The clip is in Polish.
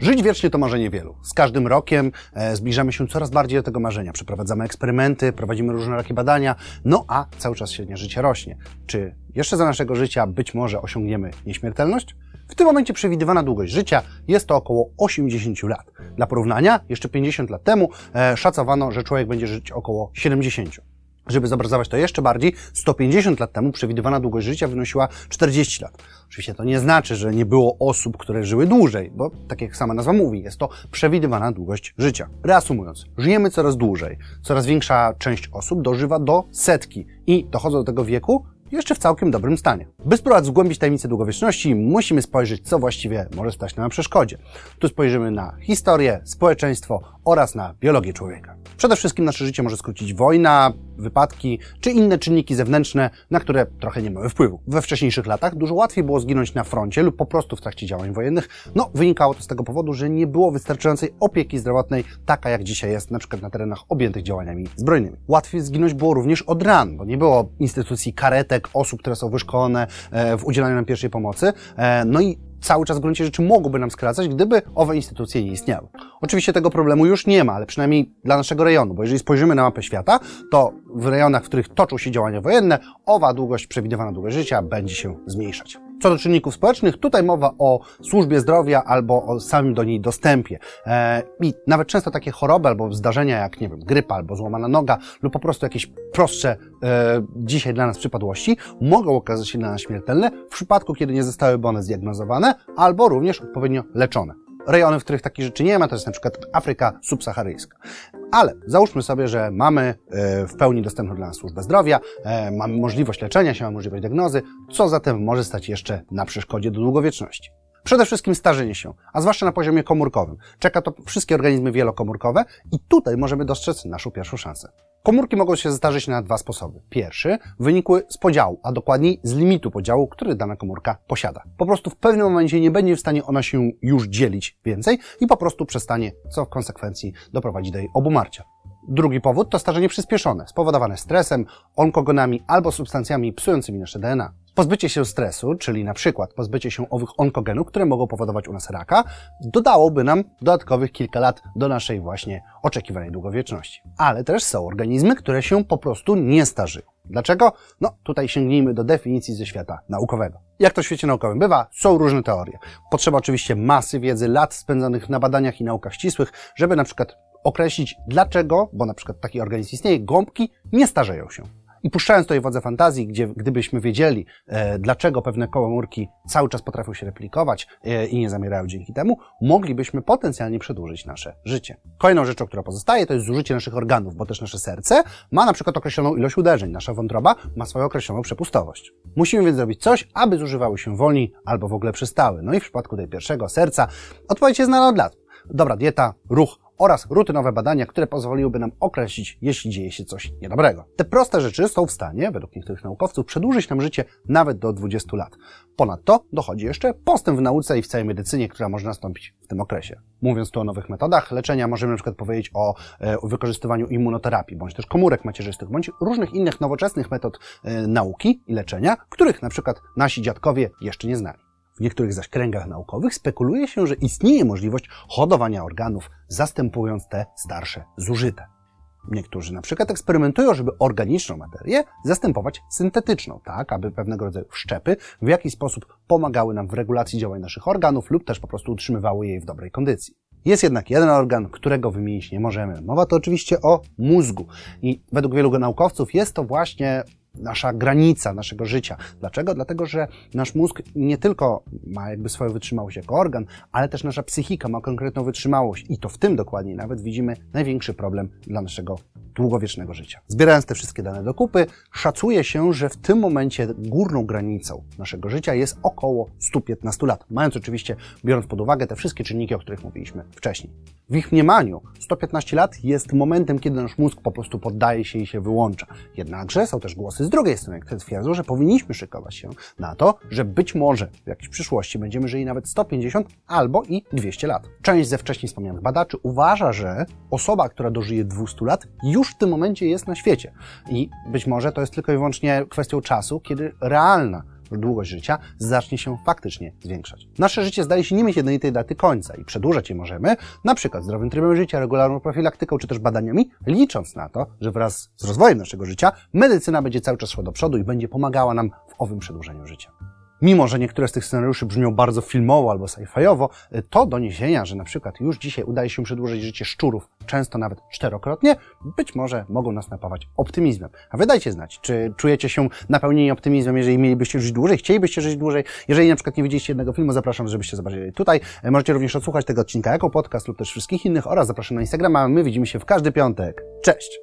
Żyć wiecznie to marzenie wielu. Z każdym rokiem e, zbliżamy się coraz bardziej do tego marzenia. Przeprowadzamy eksperymenty, prowadzimy różnorakie badania, no a cały czas średnie życie rośnie. Czy jeszcze za naszego życia być może osiągniemy nieśmiertelność? W tym momencie przewidywana długość życia jest to około 80 lat. Dla porównania, jeszcze 50 lat temu e, szacowano, że człowiek będzie żyć około 70. Żeby zobrazować to jeszcze bardziej, 150 lat temu przewidywana długość życia wynosiła 40 lat. Oczywiście to nie znaczy, że nie było osób, które żyły dłużej, bo tak jak sama nazwa mówi, jest to przewidywana długość życia. Reasumując, żyjemy coraz dłużej, coraz większa część osób dożywa do setki i dochodzą do tego wieku jeszcze w całkiem dobrym stanie. By spróbować zgłębić tajemnicę długowieczności, musimy spojrzeć, co właściwie może stać nam na przeszkodzie. Tu spojrzymy na historię, społeczeństwo oraz na biologię człowieka. Przede wszystkim nasze życie może skrócić wojna, wypadki czy inne czynniki zewnętrzne, na które trochę nie mamy wpływu. We wcześniejszych latach dużo łatwiej było zginąć na froncie lub po prostu w trakcie działań wojennych. No, wynikało to z tego powodu, że nie było wystarczającej opieki zdrowotnej, taka jak dzisiaj jest na przykład na terenach objętych działaniami zbrojnymi. Łatwiej zginąć było również od ran, bo nie było instytucji karetek, osób, które są wyszkolone e, w udzielaniu nam pierwszej pomocy. E, no i cały czas w gruncie rzeczy mogłyby nam skracać, gdyby owe instytucje nie istniały. Oczywiście tego problemu już nie ma, ale przynajmniej dla naszego rejonu, bo jeżeli spojrzymy na mapę świata, to w rejonach, w których toczą się działania wojenne, owa długość, przewidywana długość życia będzie się zmniejszać. Co do czynników społecznych, tutaj mowa o służbie zdrowia albo o samym do niej dostępie. E, I nawet często takie choroby albo zdarzenia jak, nie wiem, grypa albo złamana noga lub po prostu jakieś prostsze e, dzisiaj dla nas przypadłości mogą okazać się dla nas śmiertelne w przypadku, kiedy nie zostałyby one zdiagnozowane albo również odpowiednio leczone rejony, w których takich rzeczy nie ma, to jest na przykład Afryka subsaharyjska. Ale załóżmy sobie, że mamy e, w pełni dostępną dla nas służbę zdrowia, e, mamy możliwość leczenia się, mamy możliwość diagnozy, co zatem może stać jeszcze na przeszkodzie do długowieczności. Przede wszystkim starzenie się, a zwłaszcza na poziomie komórkowym. Czeka to wszystkie organizmy wielokomórkowe i tutaj możemy dostrzec naszą pierwszą szansę. Komórki mogą się zdarzyć na dwa sposoby. Pierwszy wynikły z podziału, a dokładniej z limitu podziału, który dana komórka posiada. Po prostu w pewnym momencie nie będzie w stanie ona się już dzielić więcej i po prostu przestanie, co w konsekwencji doprowadzi do jej obumarcia. Drugi powód to starzenie przyspieszone, spowodowane stresem, onkogonami albo substancjami psującymi nasze DNA. Pozbycie się stresu, czyli na przykład pozbycie się owych onkogenów, które mogą powodować u nas raka, dodałoby nam dodatkowych kilka lat do naszej właśnie oczekiwanej długowieczności. Ale też są organizmy, które się po prostu nie starzyły. Dlaczego? No, tutaj sięgnijmy do definicji ze świata naukowego. Jak to w świecie naukowym bywa, są różne teorie. Potrzeba oczywiście masy wiedzy, lat spędzonych na badaniach i naukach ścisłych, żeby na przykład określić dlaczego, bo na przykład taki organizm istnieje, gąbki nie starzeją się. I puszczając tutaj wodze fantazji, gdzie gdybyśmy wiedzieli, e, dlaczego pewne komórki cały czas potrafią się replikować e, i nie zamierają dzięki temu, moglibyśmy potencjalnie przedłużyć nasze życie. Kolejną rzeczą, która pozostaje, to jest zużycie naszych organów, bo też nasze serce ma na przykład określoną ilość uderzeń, nasza wątroba ma swoją określoną przepustowość. Musimy więc zrobić coś, aby zużywały się wolniej albo w ogóle przestały. No i w przypadku tej pierwszego serca odpowiedź jest znana od lat. Dobra dieta, ruch, oraz rutynowe badania, które pozwoliłyby nam określić, jeśli dzieje się coś niedobrego. Te proste rzeczy są w stanie, według niektórych naukowców, przedłużyć nam życie nawet do 20 lat. Ponadto dochodzi jeszcze postęp w nauce i w całej medycynie, która może nastąpić w tym okresie. Mówiąc tu o nowych metodach leczenia, możemy na przykład powiedzieć o, e, wykorzystywaniu immunoterapii, bądź też komórek macierzystych, bądź różnych innych nowoczesnych metod e, nauki i leczenia, których na przykład nasi dziadkowie jeszcze nie znali. W niektórych zaś kręgach naukowych spekuluje się, że istnieje możliwość hodowania organów, zastępując te starsze, zużyte. Niektórzy na przykład eksperymentują, żeby organiczną materię zastępować syntetyczną, tak aby pewnego rodzaju szczepy w jakiś sposób pomagały nam w regulacji działań naszych organów lub też po prostu utrzymywały jej w dobrej kondycji. Jest jednak jeden organ, którego wymienić nie możemy. Mowa to oczywiście o mózgu. I według wielu naukowców jest to właśnie nasza granica naszego życia. Dlaczego? Dlatego, że nasz mózg nie tylko ma jakby swoją wytrzymałość jako organ, ale też nasza psychika ma konkretną wytrzymałość i to w tym dokładnie nawet widzimy największy problem dla naszego długowiecznego życia. Zbierając te wszystkie dane do kupy, szacuje się, że w tym momencie górną granicą naszego życia jest około 115 lat, mając oczywiście, biorąc pod uwagę te wszystkie czynniki, o których mówiliśmy wcześniej. W ich mniemaniu 115 lat jest momentem, kiedy nasz mózg po prostu poddaje się i się wyłącza. Jednakże są też głosy z drugiej strony, twierdzą, że powinniśmy szykować się na to, że być może w jakiejś przyszłości będziemy żyli nawet 150 albo i 200 lat. Część ze wcześniej wspomnianych badaczy uważa, że osoba, która dożyje 200 lat, już w tym momencie jest na świecie. I być może to jest tylko i wyłącznie kwestią czasu, kiedy realna długość życia zacznie się faktycznie zwiększać. Nasze życie zdaje się nie mieć jednolitej daty końca i przedłużać je możemy, na przykład zdrowym trybem życia, regularną profilaktyką czy też badaniami, licząc na to, że wraz z rozwojem naszego życia medycyna będzie cały czas szła do przodu i będzie pomagała nam w owym przedłużeniu życia. Mimo, że niektóre z tych scenariuszy brzmią bardzo filmowo albo sci-fiowo, to doniesienia, że na przykład już dzisiaj udaje się przedłużyć życie szczurów, często nawet czterokrotnie, być może mogą nas napawać optymizmem. A wy dajcie znać, czy czujecie się napełnieni optymizmem, jeżeli mielibyście żyć dłużej, chcielibyście żyć dłużej. Jeżeli na przykład nie widzieliście jednego filmu, zapraszam, żebyście zobaczyli tutaj. Możecie również odsłuchać tego odcinka jako podcast lub też wszystkich innych oraz zapraszam na Instagrama. My widzimy się w każdy piątek. Cześć!